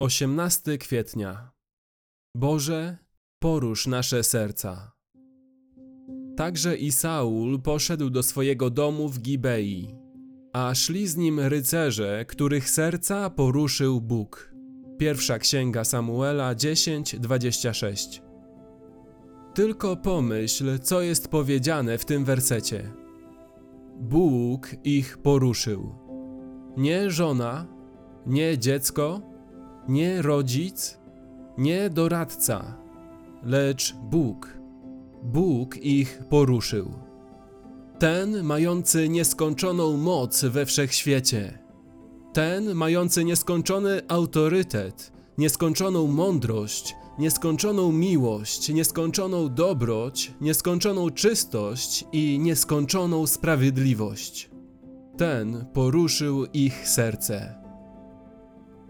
18 kwietnia. Boże, porusz nasze serca. Także i Saul poszedł do swojego domu w Gibei, a szli z nim rycerze, których serca poruszył Bóg. Pierwsza księga Samuela 10:26. Tylko pomyśl, co jest powiedziane w tym wersecie. Bóg ich poruszył. Nie żona, nie dziecko, nie rodzic, nie doradca, lecz Bóg. Bóg ich poruszył. Ten mający nieskończoną moc we wszechświecie. Ten mający nieskończony autorytet, nieskończoną mądrość, nieskończoną miłość, nieskończoną dobroć, nieskończoną czystość i nieskończoną sprawiedliwość. Ten poruszył ich serce.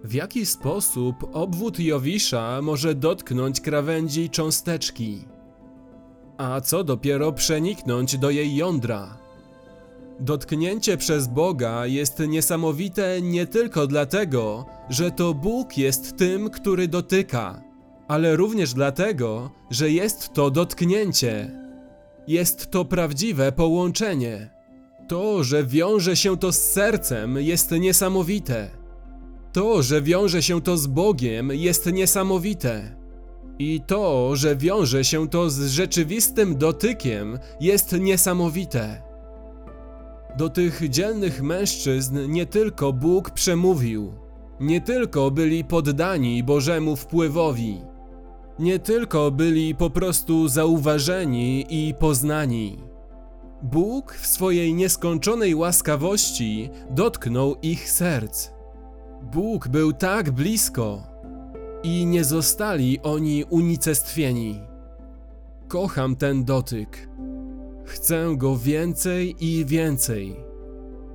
W jaki sposób obwód Jowisza może dotknąć krawędzi cząsteczki? A co dopiero przeniknąć do jej jądra? Dotknięcie przez Boga jest niesamowite nie tylko dlatego, że to Bóg jest tym, który dotyka, ale również dlatego, że jest to dotknięcie. Jest to prawdziwe połączenie. To, że wiąże się to z sercem, jest niesamowite. To, że wiąże się to z Bogiem, jest niesamowite. I to, że wiąże się to z rzeczywistym dotykiem, jest niesamowite. Do tych dzielnych mężczyzn nie tylko Bóg przemówił, nie tylko byli poddani Bożemu wpływowi, nie tylko byli po prostu zauważeni i poznani. Bóg w swojej nieskończonej łaskawości dotknął ich serc. Bóg był tak blisko i nie zostali oni unicestwieni. Kocham ten dotyk. Chcę go więcej i więcej.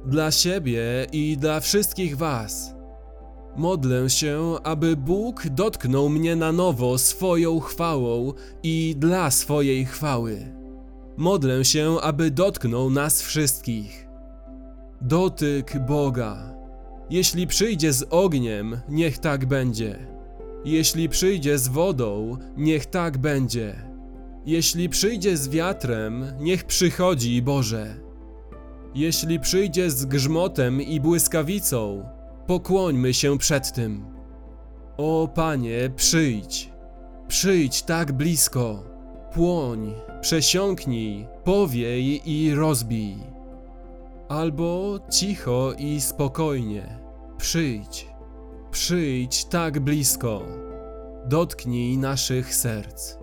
Dla siebie i dla wszystkich Was. Modlę się, aby Bóg dotknął mnie na nowo swoją chwałą i dla swojej chwały. Modlę się, aby dotknął nas wszystkich. Dotyk Boga. Jeśli przyjdzie z ogniem, niech tak będzie. Jeśli przyjdzie z wodą, niech tak będzie. Jeśli przyjdzie z wiatrem, niech przychodzi Boże. Jeśli przyjdzie z grzmotem i błyskawicą, pokłońmy się przed tym. O Panie, przyjdź. Przyjdź tak blisko. Płoń, przesiąknij, powiej i rozbij. Albo cicho i spokojnie. Przyjdź. Przyjdź tak blisko. Dotknij naszych serc.